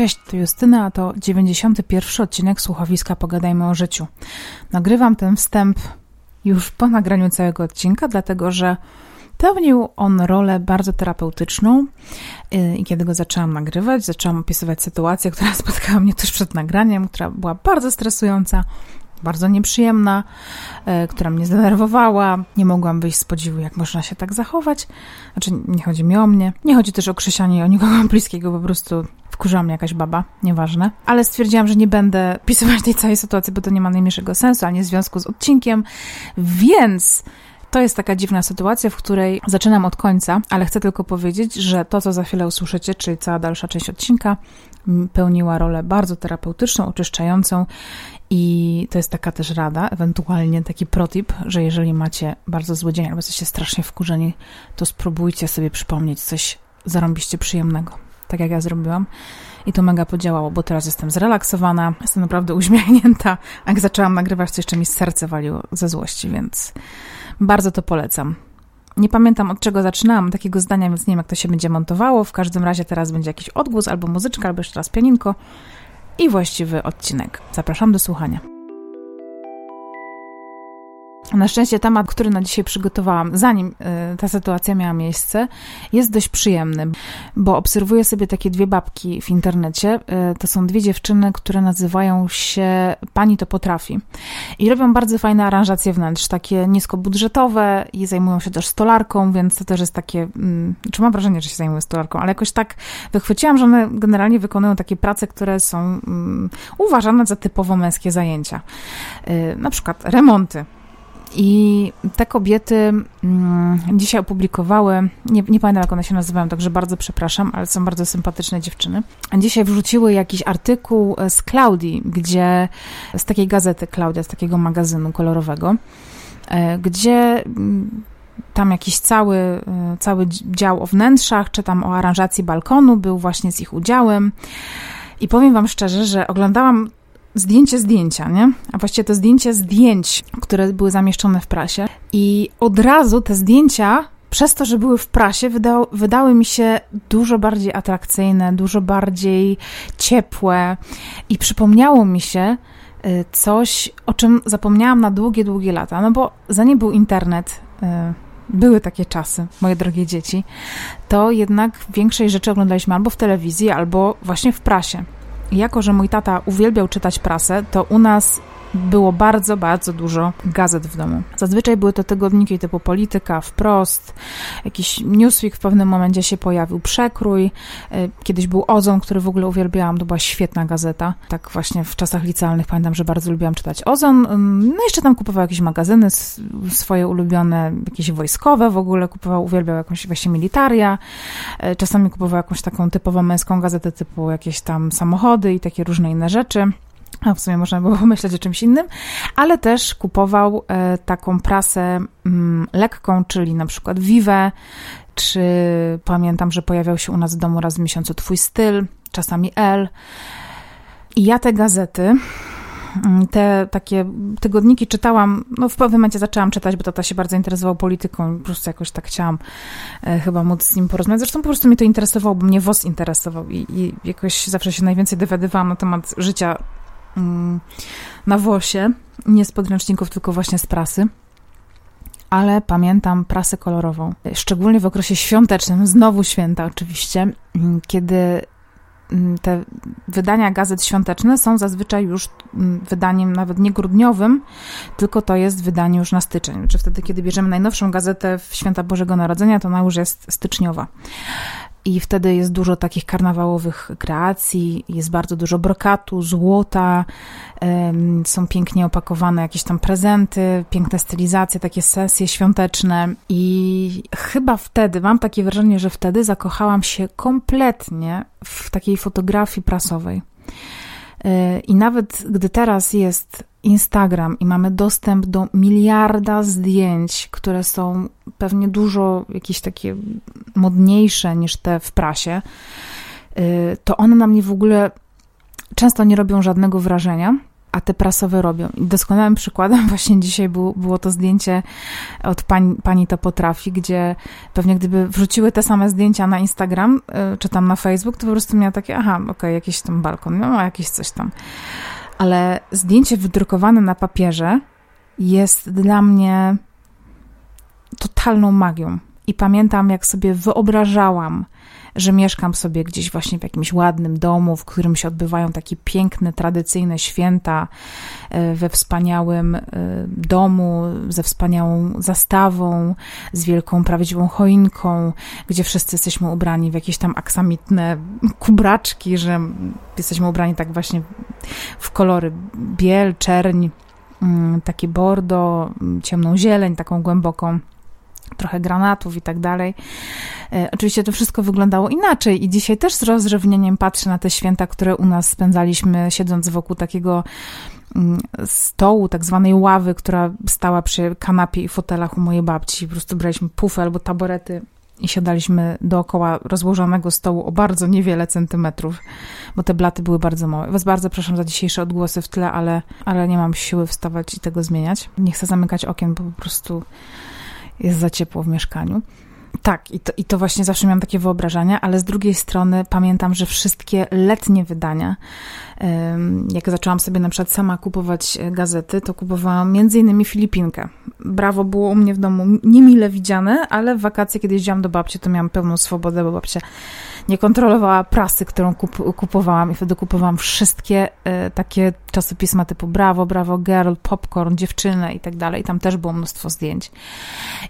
Cześć, to Justyna, a to 91 odcinek słuchowiska Pogadajmy o życiu. Nagrywam ten wstęp już po nagraniu całego odcinka, dlatego że pełnił on rolę bardzo terapeutyczną y, i kiedy go zaczęłam nagrywać, zaczęłam opisywać sytuację, która spotkała mnie tuż przed nagraniem, która była bardzo stresująca, bardzo nieprzyjemna, e, która mnie zdenerwowała. Nie mogłam wyjść z podziwu, jak można się tak zachować. Znaczy, nie chodzi mi o mnie. Nie chodzi też o Krzysianie, o nikogo bliskiego, po prostu wkurzyła mnie jakaś baba, nieważne. Ale stwierdziłam, że nie będę pisywać tej całej sytuacji, bo to nie ma najmniejszego sensu, ani związku z odcinkiem, więc... To jest taka dziwna sytuacja, w której zaczynam od końca, ale chcę tylko powiedzieć, że to, co za chwilę usłyszycie, czyli cała dalsza część odcinka, pełniła rolę bardzo terapeutyczną, oczyszczającą i to jest taka też rada, ewentualnie taki protip, że jeżeli macie bardzo zły dzień albo jesteście strasznie wkurzeni, to spróbujcie sobie przypomnieć coś zarąbiście przyjemnego, tak jak ja zrobiłam. I to mega podziałało, bo teraz jestem zrelaksowana, jestem naprawdę uśmiechnięta. Jak zaczęłam nagrywać, to jeszcze mi serce waliło ze złości, więc bardzo to polecam. Nie pamiętam od czego zaczynałam takiego zdania, więc nie wiem jak to się będzie montowało. W każdym razie teraz będzie jakiś odgłos albo muzyczka, albo jeszcze raz pianinko i właściwy odcinek. Zapraszam do słuchania. Na szczęście temat, który na dzisiaj przygotowałam, zanim y, ta sytuacja miała miejsce, jest dość przyjemny, bo obserwuję sobie takie dwie babki w internecie. Y, to są dwie dziewczyny, które nazywają się Pani to potrafi. I robią bardzo fajne aranżacje wnętrz, takie niskobudżetowe i zajmują się też stolarką, więc to też jest takie, mm, czy mam wrażenie, że się zajmują stolarką, ale jakoś tak wychwyciłam, że one generalnie wykonują takie prace, które są mm, uważane za typowo męskie zajęcia. Y, na przykład remonty i te kobiety mm, dzisiaj opublikowały, nie, nie, pamiętam jak one się nazywają, także bardzo przepraszam, ale są bardzo sympatyczne dziewczyny. Dzisiaj wrzuciły jakiś artykuł z Claudii, gdzie, z takiej gazety Klaudia, z takiego magazynu kolorowego, e, gdzie mm, tam jakiś cały, e, cały dział o wnętrzach, czy tam o aranżacji balkonu był właśnie z ich udziałem. I powiem Wam szczerze, że oglądałam zdjęcie zdjęcia, nie? A właściwie to zdjęcie zdjęć, które były zamieszczone w prasie. I od razu te zdjęcia, przez to, że były w prasie, wyda wydały mi się dużo bardziej atrakcyjne, dużo bardziej ciepłe. I przypomniało mi się y, coś, o czym zapomniałam na długie, długie lata. No bo zanim był internet, y, były takie czasy, moje drogie dzieci, to jednak większej rzeczy oglądaliśmy albo w telewizji, albo właśnie w prasie jako że mój tata uwielbiał czytać prasę, to u nas było bardzo, bardzo dużo gazet w domu. Zazwyczaj były to tygodniki typu Polityka, Wprost, jakiś Newsweek w pewnym momencie się pojawił, Przekrój, e, kiedyś był Ozon, który w ogóle uwielbiałam, to była świetna gazeta. Tak właśnie w czasach licealnych pamiętam, że bardzo lubiłam czytać Ozon. No jeszcze tam kupował jakieś magazyny swoje ulubione, jakieś wojskowe w ogóle, kupował, uwielbiał jakąś właśnie militaria. E, czasami kupował jakąś taką typową męską gazetę typu jakieś tam samochody i takie różne inne rzeczy a w sumie można było pomyśleć o czymś innym, ale też kupował e, taką prasę mm, lekką, czyli na przykład Vive, czy pamiętam, że pojawiał się u nas w domu raz w miesiącu Twój styl, czasami L. I ja te gazety, mm, te takie tygodniki czytałam, no w pewnym momencie zaczęłam czytać, bo tata się bardzo interesował polityką po prostu jakoś tak chciałam e, chyba móc z nim porozmawiać. Zresztą po prostu mnie to interesowało, bo mnie WOS interesował i, i jakoś zawsze się najwięcej dowiadywałam na temat życia na włosie, nie z podręczników, tylko właśnie z prasy. Ale pamiętam prasę kolorową, szczególnie w okresie świątecznym, znowu święta oczywiście, mm, kiedy mm, te wydania gazet świąteczne są zazwyczaj już wydaniem nawet nie grudniowym, tylko to jest wydanie już na styczeń. Czy wtedy, kiedy bierzemy najnowszą gazetę w święta Bożego Narodzenia, to ona już jest styczniowa. I wtedy jest dużo takich karnawałowych kreacji, jest bardzo dużo brokatu, złota, są pięknie opakowane jakieś tam prezenty, piękne stylizacje, takie sesje świąteczne. I chyba wtedy, mam takie wrażenie, że wtedy zakochałam się kompletnie w takiej fotografii prasowej. E, I nawet gdy teraz jest Instagram i mamy dostęp do miliarda zdjęć, które są pewnie dużo jakieś takie modniejsze niż te w prasie, y, to one na mnie w ogóle często nie robią żadnego wrażenia. a te prasowe robią. I doskonałym przykładem właśnie dzisiaj było, to zdjęcie od pani, pani to potrafi, gdzie pewnie gdyby wrzuciły te same zdjęcia na Instagram, y, czy tam na Facebook, to po prostu miała takie, aha, okej, okay, jakiś tam balkon, no jakieś coś tam. Ale zdjęcie wydrukowane na papierze jest dla mnie totalną magią. I pamiętam, jak sobie wyobrażałam, że mieszkam sobie gdzieś właśnie w jakimś ładnym domu, w którym się odbywają takie piękne, tradycyjne święta, e, we wspaniałym e, domu, ze wspaniałą zastawą, z wielką, prawdziwą choinką, gdzie wszyscy jesteśmy ubrani w jakieś tam aksamitne kubraczki, że jesteśmy ubrani tak właśnie w kolory biel, czerń, mm, takie bordo, ciemną zieleń, taką głęboką trochę granatów i tak dalej. E, oczywiście to wszystko wyglądało inaczej i dzisiaj też z rozrzewnieniem patrzę na te święta, które u nas spędzaliśmy siedząc wokół takiego mm, stołu, tak zwanej ławy, która stała przy kanapie i fotelach u mojej babci. Po prostu braliśmy pufy albo taborety i siadaliśmy dookoła rozłożonego stołu o bardzo niewiele centymetrów, bo te blaty były bardzo małe. Was bardzo proszę za dzisiejsze odgłosy w tle, ale, ale nie mam siły wstawać i tego zmieniać. Nie chcę zamykać okien, bo po prostu jest za ciepło w mieszkaniu. Tak, i to, i to właśnie zawsze miałam takie wyobrażenia, ale z drugiej strony pamiętam, że wszystkie letnie wydania, jak zaczęłam sobie na przykład sama kupować e, gazety, to kupowałam innymi Filipinkę. Brawo było u mnie w domu niemile widziane, ale w wakacje, kiedy jeździłam do babci, to miałam pełną swobodę, bo babcia nie kontrolowała prasy, którą kup kupowałam i wtedy kupowałam wszystkie y, takie czasopisma typu Bravo, Bravo Girl, Popcorn, Dziewczynę i tak dalej. Tam też było mnóstwo zdjęć.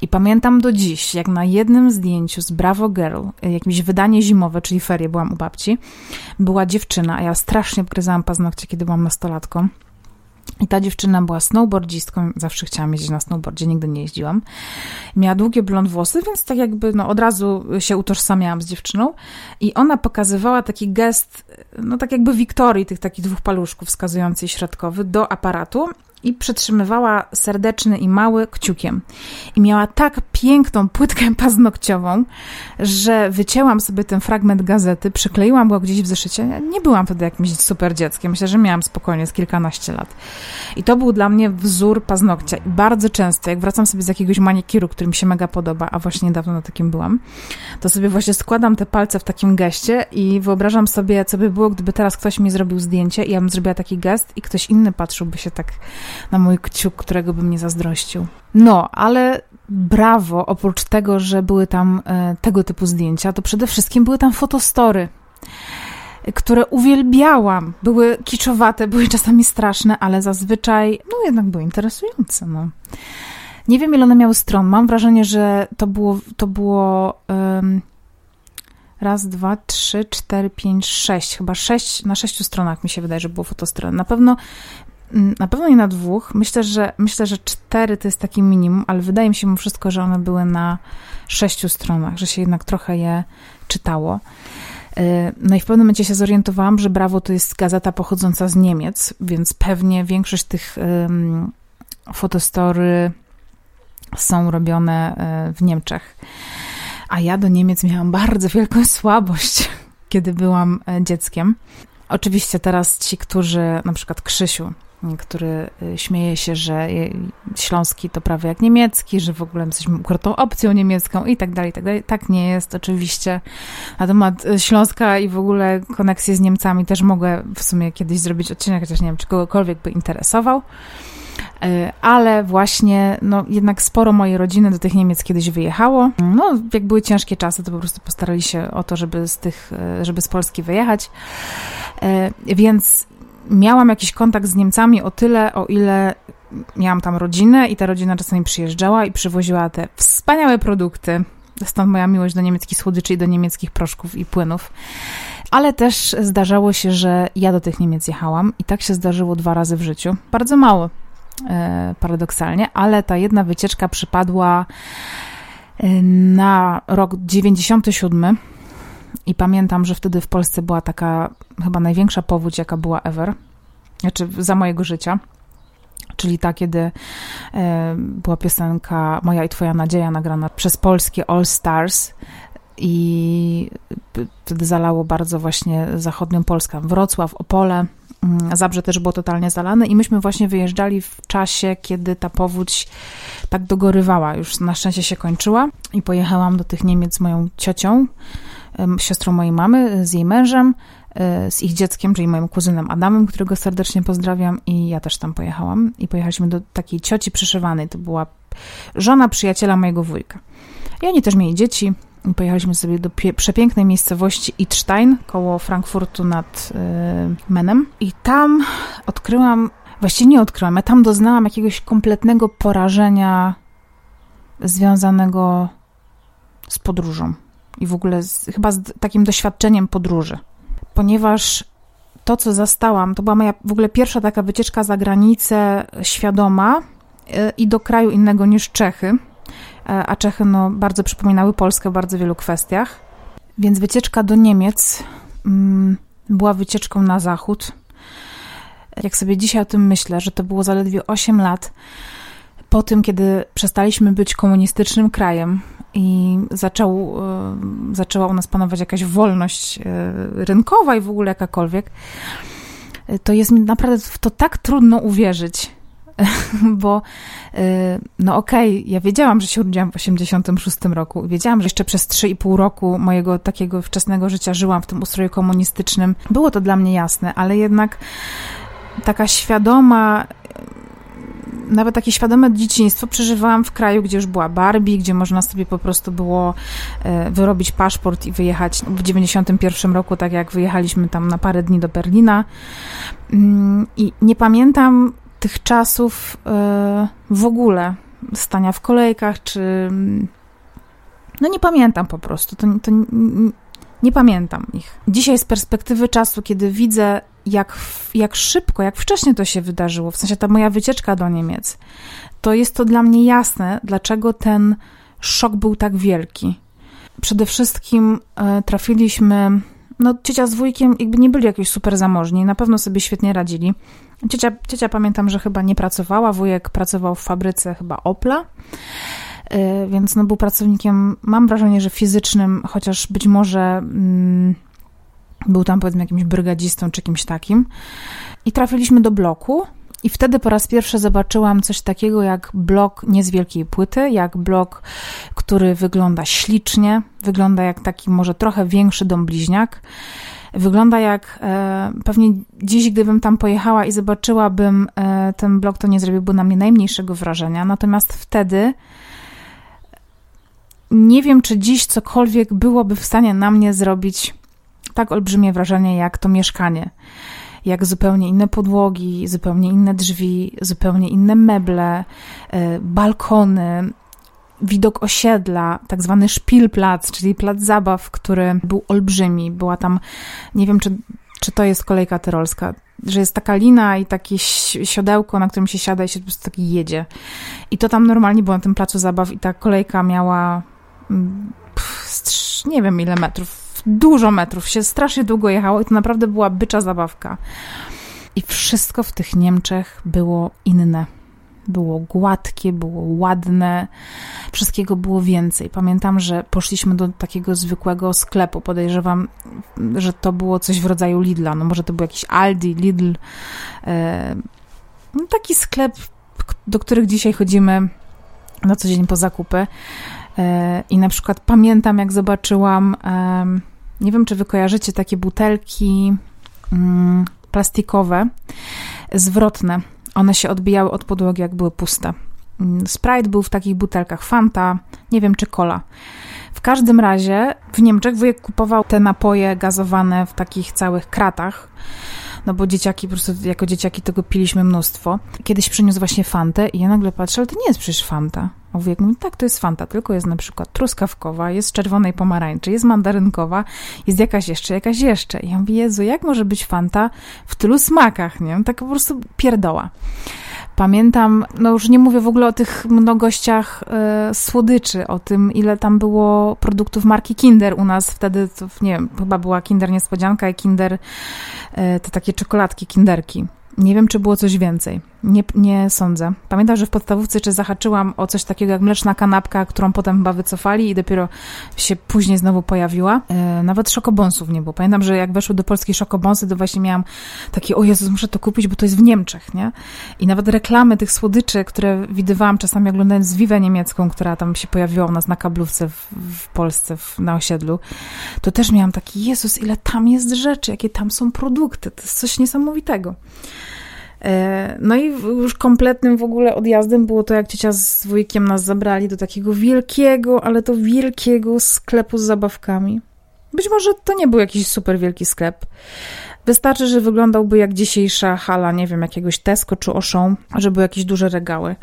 I pamiętam do dziś, jak na jednym zdjęciu z Bravo Girl, y, jakieś wydanie zimowe, czyli ferie, byłam u babci, była dziewczyna, a ja strasznie obgryzałam paznokcie, kiedy byłam nastolatką. I ta dziewczyna była snowboardzistką, zawsze chciałam jeździć na snowboardzie, nigdy nie jeździłam. Miała długie blond włosy, więc tak jakby no, od razu się utożsamiałam z dziewczyną. I ona pokazywała taki gest, no tak jakby Wiktorii, tych takich dwóch paluszków wskazujący i środkowy, do aparatu i przytrzymywała serdeczny i mały kciukiem. I miała tak piękną płytkę paznokciową, że wycięłam sobie ten fragment gazety, przykleiłam go gdzieś w zeszycie. Nie byłam wtedy jakimś super dzieckiem. Myślę, że miałam spokojnie z kilkanaście lat. I to był dla mnie wzór paznokcia. I bardzo często, jak wracam sobie z jakiegoś manikiru, który mi się mega podoba, a właśnie niedawno na takim byłam, to sobie właśnie składam te palce w takim geście i wyobrażam sobie, co by było, gdyby teraz ktoś mi zrobił zdjęcie i ja bym zrobiła taki gest i ktoś inny patrzyłby się tak na mój kciuk, którego bym nie zazdrościł. No, ale brawo, oprócz tego, że były tam e, tego typu zdjęcia, to przede wszystkim były tam fotostory które uwielbiałam. Były kiczowate, były czasami straszne, ale zazwyczaj, no jednak były interesujące, no. Nie wiem, ile one miały stron. Mam wrażenie, że to było, to było um, raz, dwa, trzy, cztery, pięć, sześć. Chyba sześć, na sześciu stronach mi się wydaje, że było fotostron. Na pewno na pewno nie na dwóch. Myślę, że myślę, że cztery to jest taki minimum, ale wydaje mi się mu wszystko, że one były na sześciu stronach, że się jednak trochę je czytało. Y, no i w pewnym momencie się zorientowałam, że Brawo to jest gazeta pochodząca z Niemiec, więc pewnie większość tych um, fotostory są robione y, w Niemczech. A ja do Niemiec miałam bardzo wielką słabość, kiedy byłam e, dzieckiem. Oczywiście teraz ci, którzy, na przykład Krzysiu, który y, śmieje się, że śląski to prawie jak niemiecki, że w ogóle jesteśmy ukrytą opcją niemiecką i tak dalej, i tak dalej. Tak nie jest oczywiście. Na temat y, Śląska i w ogóle koneksji z Niemcami też mogę w sumie kiedyś zrobić odcinek, chociaż nie wiem, czy kogokolwiek by interesował. Y, ale właśnie, no jednak sporo mojej rodziny do tych Niemiec kiedyś wyjechało. No, jak były ciężkie czasy, to po prostu postarali się o to, żeby z tych, żeby z Polski wyjechać. Więc miałam jakiś kontakt z Niemcami o tyle, o ile miałam tam rodzinę i ta rodzina czasami przyjeżdżała i przywoziła te wspaniałe produkty. Stąd moja miłość do niemieckich słodyczy i do niemieckich proszków i płynów. Ale też zdarzało się, że ja do tych Niemiec jechałam i tak się zdarzyło dwa razy w życiu. Bardzo mało, e, paradoksalnie, ale ta jedna wycieczka przypadła e, na rok 97 i pamiętam, że wtedy w Polsce była taka chyba największa powódź, jaka była ever, znaczy za mojego życia. Czyli ta, kiedy e, była piosenka Moja i Twoja Nadzieja nagrana przez polskie All Stars i wtedy zalało bardzo właśnie zachodnią Polskę. Wrocław, Opole, Mm, Zabrze też było totalnie zalane i myśmy właśnie wyjeżdżali w czasie, kiedy ta powódź tak dogorywała. Już na szczęście się kończyła i pojechałam do tych Niemiec z moją ciocią, siostrą mojej mamy, z jej mężem, e, z ich dzieckiem, czyli moim kuzynem Adamem, którego serdecznie pozdrawiam i ja też tam pojechałam i pojechaliśmy do takiej cioci przyszywanej. To była żona przyjaciela mojego wujka. I oni też mieli dzieci, Pojechaliśmy sobie do przepięknej miejscowości Idstein, koło Frankfurtu nad y, Menem. I tam odkryłam, właściwie nie odkryłam, ja tam doznałam jakiegoś kompletnego porażenia związanego z podróżą. I w ogóle z, chyba z takim doświadczeniem podróży. Ponieważ to, co zastałam, to była moja w ogóle pierwsza taka wycieczka za granicę świadoma y, i do kraju innego niż Czechy E, a Czechy no, bardzo przypominały Polskę w bardzo wielu kwestiach. Więc wycieczka do Niemiec mm, była wycieczką na zachód. Jak sobie dzisiaj o tym myślę, że to było zaledwie 8 lat po tym, kiedy przestaliśmy być komunistycznym krajem i zaczął, y, zaczęła u nas panować jakaś wolność y, rynkowa i w ogóle jakakolwiek, to jest mi naprawdę w to tak trudno uwierzyć, bo no okej, okay, ja wiedziałam, że się urodziłam w 86 roku. Wiedziałam, że jeszcze przez 3,5 roku mojego takiego wczesnego życia żyłam w tym ustroju komunistycznym. Było to dla mnie jasne, ale jednak taka świadoma nawet takie świadome dzieciństwo przeżywałam w kraju, gdzie już była Barbie, gdzie można sobie po prostu było y, wyrobić paszport i wyjechać w 91 roku, tak jak wyjechaliśmy tam na parę dni do Berlina. Mm, I nie pamiętam tych czasów e, w ogóle, stania w kolejkach, czy. No nie pamiętam po prostu. To, to nie, nie pamiętam ich. Dzisiaj z perspektywy czasu, kiedy widzę, jak, jak szybko, jak wcześnie to się wydarzyło, w sensie ta moja wycieczka do Niemiec, to jest to dla mnie jasne, dlaczego ten szok był tak wielki. Przede wszystkim e, trafiliśmy no ciocia z wujkiem jakby nie byli jakoś super zamożni, na pewno sobie świetnie radzili. Ciocia, ciocia pamiętam, że chyba nie pracowała, wujek pracował w fabryce chyba Opla, y, więc no był pracownikiem, mam wrażenie, że fizycznym, chociaż być może mm, był tam powiedzmy jakimś brygadzistą czy kimś takim. I trafiliśmy do bloku, i wtedy po raz pierwszy zobaczyłam coś takiego jak blok nie z wielkiej płyty, jak blok, który wygląda ślicznie, wygląda jak taki może trochę większy dom bliźniak. Wygląda jak e, pewnie dziś, gdybym tam pojechała i zobaczyłabym e, ten blok, to nie zrobiłby na mnie najmniejszego wrażenia. Natomiast wtedy nie wiem, czy dziś cokolwiek byłoby w stanie na mnie zrobić tak olbrzymie wrażenie jak to mieszkanie jak zupełnie inne podłogi, zupełnie inne drzwi, zupełnie inne meble, e, balkony, widok osiedla, tak zwany szpilplac, czyli plac zabaw, który był olbrzymi. Była tam, nie wiem, czy, czy to jest kolejka tyrolska, że jest taka lina i takie siodełko, na którym się siada i się po prostu tak jedzie. I to tam normalnie było na tym placu zabaw i ta kolejka miała mm, pff, nie wiem ile metrów, dużo metrów, się strasznie długo jechało i to naprawdę była bycza zabawka. I wszystko w tych Niemczech było inne. Było gładkie, było ładne, wszystkiego było więcej. Pamiętam, że poszliśmy do takiego zwykłego sklepu. Podejrzewam, że to było coś w rodzaju Lidla. No może to był jakiś Aldi, Lidl. E, no taki sklep, do których dzisiaj chodzimy na co dzień po zakupy. E, I na przykład pamiętam, jak zobaczyłam nie wiem, czy wy kojarzycie takie butelki mm, plastikowe, zwrotne. One się odbijały od podłogi, jak były puste. Mm, Sprite był w takich butelkach, Fanta, nie wiem czy cola. W każdym razie w Niemczech wujek kupował te napoje gazowane w takich całych kratach no bo dzieciaki, po prostu jako dzieciaki tego piliśmy mnóstwo. Kiedyś przyniósł właśnie Fantę i ja nagle patrzę, ale to nie jest przecież Fanta. A wujek mówi, tak, to jest Fanta, tylko jest na przykład truskawkowa, jest czerwonej pomarańczy, jest mandarynkowa, jest jakaś jeszcze, jakaś jeszcze. I ja mówię, Jezu, jak może być Fanta w tylu smakach, nie? Tak po prostu pierdoła. Pamiętam, no już nie mówię w ogóle o tych mnogościach e, słodyczy, o tym, ile tam było produktów marki Kinder u nas wtedy, to, nie wiem, chyba była Kinder Niespodzianka i Kinder, e, te takie czekoladki, Kinderki. Nie wiem, czy było coś więcej. Nie, nie sądzę. Pamiętam, że w podstawówce czy zahaczyłam o coś takiego jak mleczna kanapka, którą potem chyba wycofali i dopiero się później znowu pojawiła. E, nawet szokobonsów nie było. Pamiętam, że jak weszły do Polski szokobonsy, to właśnie miałam takie, o Jezus, muszę to kupić, bo to jest w Niemczech, nie? I nawet reklamy tych słodyczy, które widywałam czasami oglądając Wiwę niemiecką, która tam się pojawiła u nas na kablówce w, w Polsce, w, na osiedlu, to też miałam taki, Jezus, ile tam jest rzeczy, jakie tam są produkty. To jest coś niesamowitego. E, no i już kompletnym w ogóle odjazdem było to, jak ciocia z wujkiem nas zabrali do takiego wielkiego, ale to wielkiego sklepu z zabawkami. Być może to nie był jakiś super wielki sklep. Wystarczy, że wyglądałby jak dzisiejsza hala, nie wiem, jakiegoś Tesco czy Auchan, że były jakieś duże regały.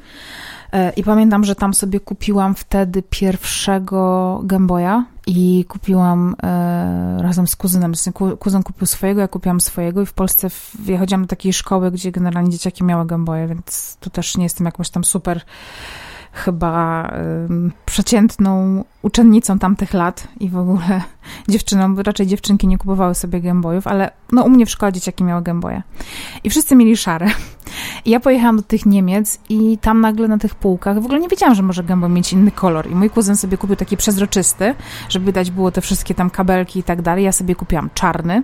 E, I pamiętam, że tam sobie kupiłam wtedy pierwszego Gameboya i kupiłam e, razem z kuzynem. Kuzyn kupił swojego, ja kupiłam swojego i w Polsce w, ja chodziłam do takiej szkoły, gdzie generalnie dzieciaki miały Gameboye, więc tu też nie jestem jakąś tam super chyba y, przeciętną uczennicą tamtych lat i w ogóle dziewczyną, raczej dziewczynki nie kupowały sobie gębojów, ale no u mnie w szkole dzieciaki miały gęboje. I wszyscy mieli szare. Ja pojechałam do tych Niemiec i tam nagle na tych półkach, w ogóle nie wiedziałam, że może gęboj mieć inny kolor. I mój kuzyn sobie kupił taki przezroczysty, żeby dać było te wszystkie tam kabelki i tak dalej. Ja sobie kupiłam czarny.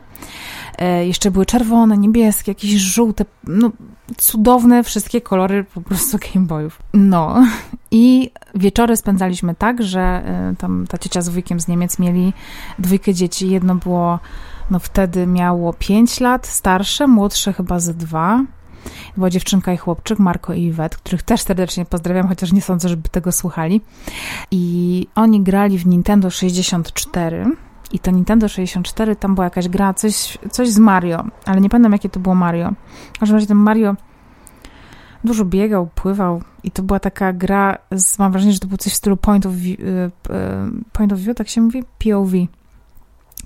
E, jeszcze były czerwone, niebieskie, jakieś żółte, no cudowne wszystkie kolory po prostu Gameboyów. No i wieczory spędzaliśmy tak, że e, tam ta ciocia z wujkiem z Niemiec mieli dwójkę dzieci. Jedno było, no wtedy miało 5 lat, starsze, młodsze chyba ze dwa. Była dziewczynka i chłopczyk, Marko i Iwet, których też serdecznie pozdrawiam, chociaż nie sądzę, żeby tego słuchali. I oni grali w Nintendo 64 i to Nintendo 64, tam była jakaś gra, coś, coś z Mario, ale nie pamiętam jakie to było Mario. W każdym razie ten Mario dużo biegał, pływał i to była taka gra, z, mam wrażenie, że to było coś w stylu point of view, y, y, point of view tak się mówi? POV.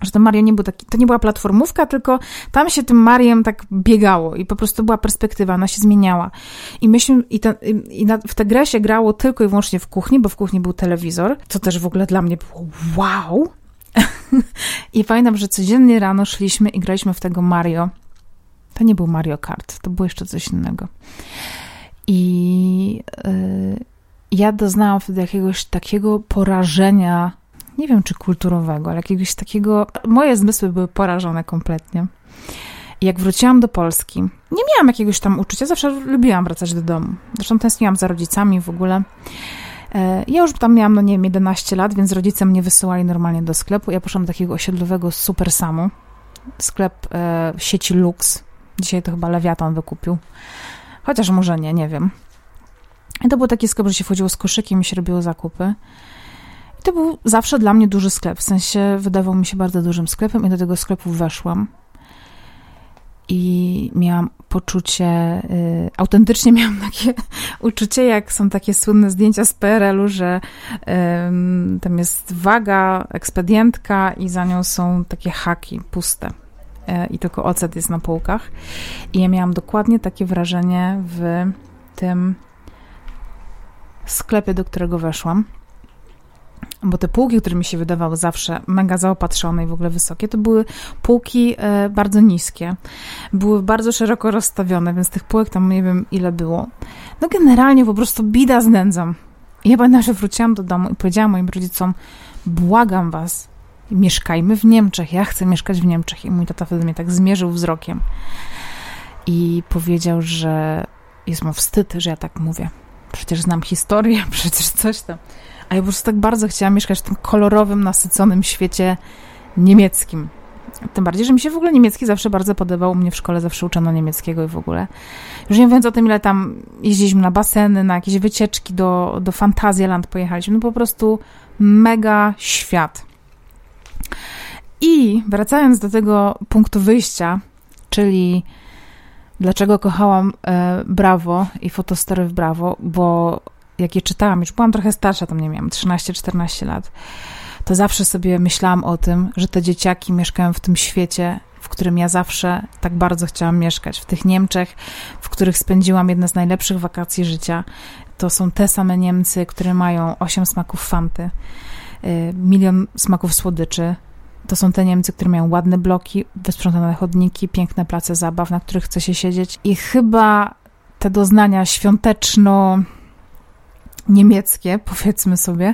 Że to Mario nie był taki, to nie była platformówka, tylko tam się tym Mariem tak biegało i po prostu była perspektywa, ona się zmieniała. I myśmy, i, ten, i na, w tę grę się grało tylko i wyłącznie w kuchni, bo w kuchni był telewizor, co też w ogóle dla mnie było wow, I pamiętam, że codziennie rano szliśmy i graliśmy w tego Mario. To nie był Mario Kart, to było jeszcze coś innego. I yy, ja doznałam wtedy jakiegoś takiego porażenia, nie wiem czy kulturowego, ale jakiegoś takiego. Moje zmysły były porażone kompletnie. Jak wróciłam do Polski, nie miałam jakiegoś tam uczucia, zawsze lubiłam wracać do domu. Zresztą tęskniłam za rodzicami w ogóle. E, ja już tam miałam, no nie wiem, 11 lat, więc rodzice mnie wysyłali normalnie do sklepu. Ja poszłam do takiego osiedlowego Super Samu, sklep e, sieci Lux. Dzisiaj to chyba Lewiatan wykupił. Chociaż może nie, nie wiem. I to był taki sklep, że się wchodziło z koszykiem i się robiło zakupy. To był zawsze dla mnie duży sklep, w sensie wydawał mi się bardzo dużym sklepem i do tego sklepu weszłam. I miałam poczucie, y, autentycznie miałam takie uczucie, jak są takie słynne zdjęcia z PRL-u, że y, tam jest waga, ekspedientka i za nią są takie haki puste. Y, i tylko ocet jest na półkach. I ja miałam dokładnie takie wrażenie w tym sklepie, do którego weszłam bo te półki, które mi się wydawały zawsze mega zaopatrzone i w ogóle wysokie, to były półki e, bardzo niskie. Były bardzo szeroko rozstawione, więc tych półek tam nie wiem ile było. No generalnie po prostu bida z nędzą. I ja pamiętam, że wróciłam do domu i powiedziałam moim rodzicom, błagam was, mieszkajmy w Niemczech, ja chcę mieszkać w Niemczech. I mój tata wtedy mnie tak zmierzył wzrokiem i powiedział, że jest mu wstyd, że ja tak mówię. Przecież znam historię, przecież coś tam. A ja po prostu tak bardzo chciałam mieszkać w tym kolorowym, nasyconym świecie niemieckim. Tym bardziej, że mi się w ogóle niemiecki zawsze bardzo podobał. U mnie w szkole zawsze uczono niemieckiego i w ogóle. Już nie mówiąc o tym, ile tam jeździliśmy na baseny, na jakieś wycieczki do, do Fantazjaland pojechaliśmy. No po prostu mega świat. I wracając do tego punktu wyjścia, czyli dlaczego kochałam e, Brawo i fotostory w Brawo, bo jak je czytałam, już byłam trochę starsza, tam nie miałam 13-14 lat, to zawsze sobie myślałam o tym, że te dzieciaki mieszkają w tym świecie, w którym ja zawsze tak bardzo chciałam mieszkać. W tych Niemczech, w których spędziłam jedne z najlepszych wakacji życia. To są te same Niemcy, które mają 8 smaków fanty, y, milion smaków słodyczy. To są te Niemcy, które mają ładne bloki, wysprzątane chodniki, piękne place zabaw, na których chce się siedzieć. I chyba te doznania świąteczno niemieckie, powiedzmy sobie,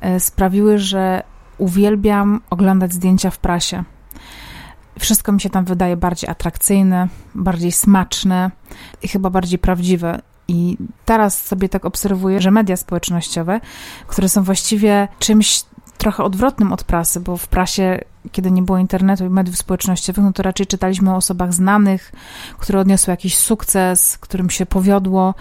e, sprawiły, że uwielbiam oglądać zdjęcia w prasie. Wszystko mi się tam wydaje bardziej atrakcyjne, bardziej smaczne i chyba bardziej prawdziwe. I teraz sobie tak obserwuję, że media społecznościowe, które są właściwie czymś trochę odwrotnym od prasy, bo w prasie, kiedy nie było internetu i mediów społecznościowych, no to raczej czytaliśmy o osobach znanych, które odniosły jakiś sukces, którym się powiodło,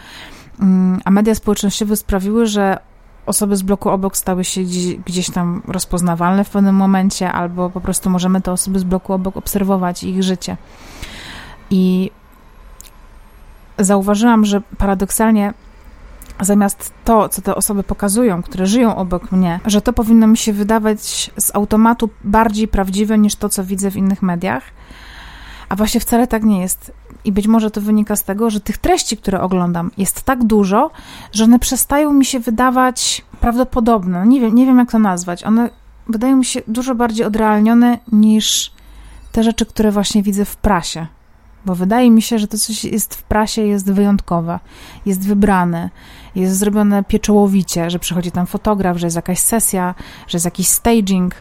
a media społecznościowe sprawiły, że osoby z bloku obok stały się gdzieś tam rozpoznawalne w pewnym momencie, albo po prostu możemy te osoby z bloku obok obserwować ich życie. I zauważyłam, że paradoksalnie zamiast to, co te osoby pokazują, które żyją obok mnie, że to powinno mi się wydawać z automatu bardziej prawdziwe niż to, co widzę w innych mediach. A właśnie wcale tak nie jest. I być może to wynika z tego, że tych treści, które oglądam, jest tak dużo, że one przestają mi się wydawać prawdopodobne. Nie wiem, nie wiem jak to nazwać. One wydają mi się dużo bardziej odrealnione niż te rzeczy, które właśnie widzę w prasie. Bo wydaje mi się, że to, co jest w prasie, jest wyjątkowe, jest wybrane, jest zrobione pieczołowicie, że przychodzi tam fotograf, że jest jakaś sesja, że jest jakiś staging.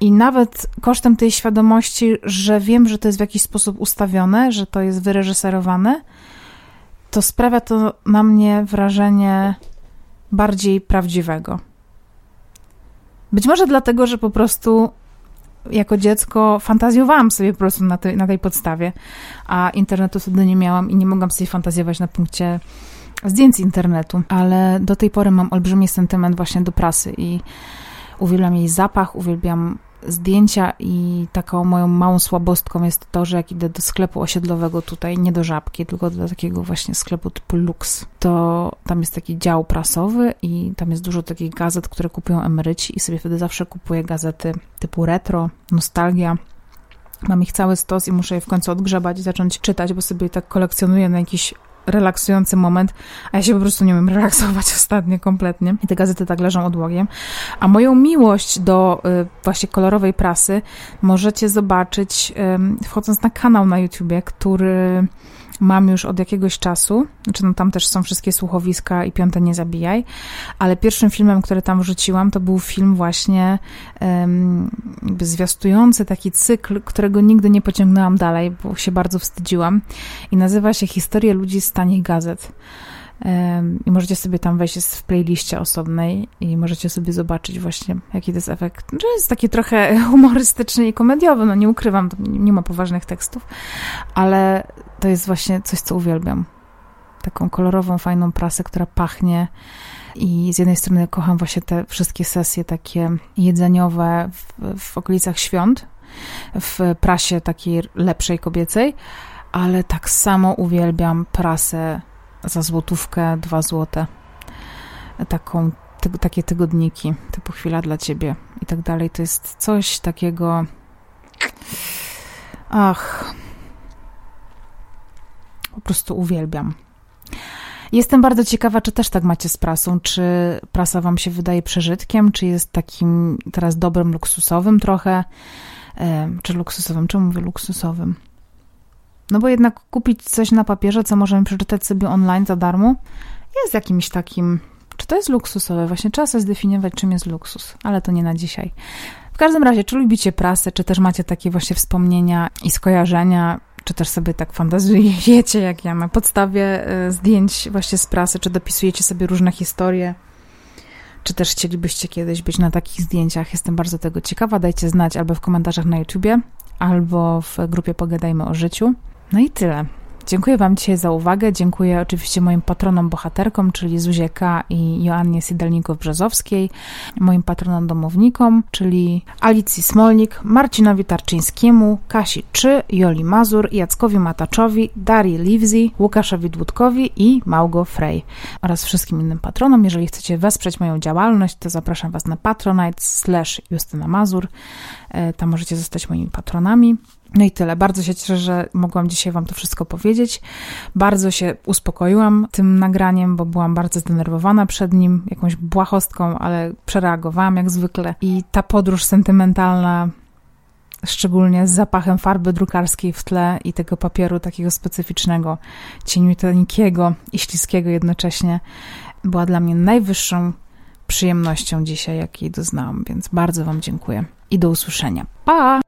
I nawet kosztem tej świadomości, że wiem, że to jest w jakiś sposób ustawione, że to jest wyreżyserowane, to sprawia to na mnie wrażenie bardziej prawdziwego. Być może dlatego, że po prostu jako dziecko fantazjowałam sobie po prostu na tej, na tej podstawie, a internetu wtedy nie miałam i nie mogłam sobie fantazjować na punkcie zdjęć z internetu, ale do tej pory mam olbrzymi sentyment właśnie do prasy i uwielbiam jej zapach, uwielbiam zdjęcia i taką moją małą słabostką jest to, że jak idę do sklepu osiedlowego tutaj, nie do żabki, tylko do takiego właśnie sklepu typu Lux, to tam jest taki dział prasowy i tam jest dużo takich gazet, które kupują emeryci i sobie wtedy zawsze kupuję gazety typu retro, nostalgia, Mam ich cały stos i muszę je w końcu odgrzebać i zacząć czytać, bo sobie tak kolekcjonuję na jakiś relaksujący moment, a ja się po prostu nie wiem relaksować ostatnio kompletnie i te gazety tak leżą odłogiem. A moją miłość do y, właśnie kolorowej prasy możecie zobaczyć y, wchodząc na kanał na YouTubie, który mam już od jakiegoś czasu, znaczy no tam też są wszystkie słuchowiska i Piąte Nie Zabijaj, ale pierwszym filmem, który tam wrzuciłam, to był film właśnie um, zwiastujący taki cykl, którego nigdy nie pociągnęłam dalej, bo się bardzo wstydziłam i nazywa się Historie ludzi z tanich gazet. I możecie sobie tam wejść, jest w playliście osobnej i możecie sobie zobaczyć właśnie, jaki to jest efekt. Że jest taki trochę humorystyczny i komediowy, no nie ukrywam, nie ma poważnych tekstów, ale to jest właśnie coś, co uwielbiam. Taką kolorową, fajną prasę, która pachnie i z jednej strony kocham właśnie te wszystkie sesje takie jedzeniowe w, w okolicach świąt, w prasie takiej lepszej kobiecej, ale tak samo uwielbiam prasę za złotówkę, dwa złote. Taką, ty, takie tygodniki, typu chwila dla ciebie i tak dalej. To jest coś takiego. Ach. Po prostu uwielbiam. Jestem bardzo ciekawa, czy też tak macie z prasą. Czy prasa wam się wydaje przeżytkiem, czy jest takim teraz dobrym, luksusowym trochę? Czy luksusowym? Czemu mówię luksusowym? No bo jednak kupić coś na papierze, co możemy przeczytać sobie online za darmo, jest jakimś takim. Czy to jest luksusowe? Właśnie trzeba sobie zdefiniować, czym jest luksus, ale to nie na dzisiaj. W każdym razie, czy lubicie prasę, czy też macie takie właśnie wspomnienia i skojarzenia, czy też sobie tak fantazjujecie, jak ja, na podstawie e, zdjęć właśnie z prasy, czy dopisujecie sobie różne historie, czy też chcielibyście kiedyś być na takich zdjęciach. Jestem bardzo tego ciekawa. Dajcie znać albo w komentarzach na YouTubie, albo w grupie Pogadajmy o życiu. No i tyle. Dziękuję Wam dzisiaj za uwagę. Dziękuję oczywiście moim patronom bohaterkom, czyli Zuzie K. i Joannie Sydalnikow-Brzozowskiej, moim patronom domownikom, czyli Alicji Smolnik, Marcinowi Tarczyńskiemu, Kasi Czy, Joli Mazur, Jackowi Mataczowi, Darii Livzi, Łukaszowi Dłudkowi i Małgo Frey oraz wszystkim innym patronom. Jeżeli chcecie wesprzeć moją działalność, to zapraszam Was na patronite slash Justyna Mazur. E, tam możecie zostać moimi patronami. No i tyle. Bardzo się cieszę, że mogłam dzisiaj Wam to wszystko powiedzieć. Bardzo się uspokoiłam tym nagraniem, bo byłam bardzo zdenerwowana przed nim, jakąś błahostką, ale przereagowałam jak zwykle. I ta podróż sentymentalna szczególnie z zapachem farby drukarskiej w tle i tego papieru takiego specyficznego, cieniuteńkiego i śliskiego jednocześnie, była dla mnie najwyższą przyjemnością dzisiaj, jakiej doznałam, więc bardzo Wam dziękuję i do usłyszenia. Pa!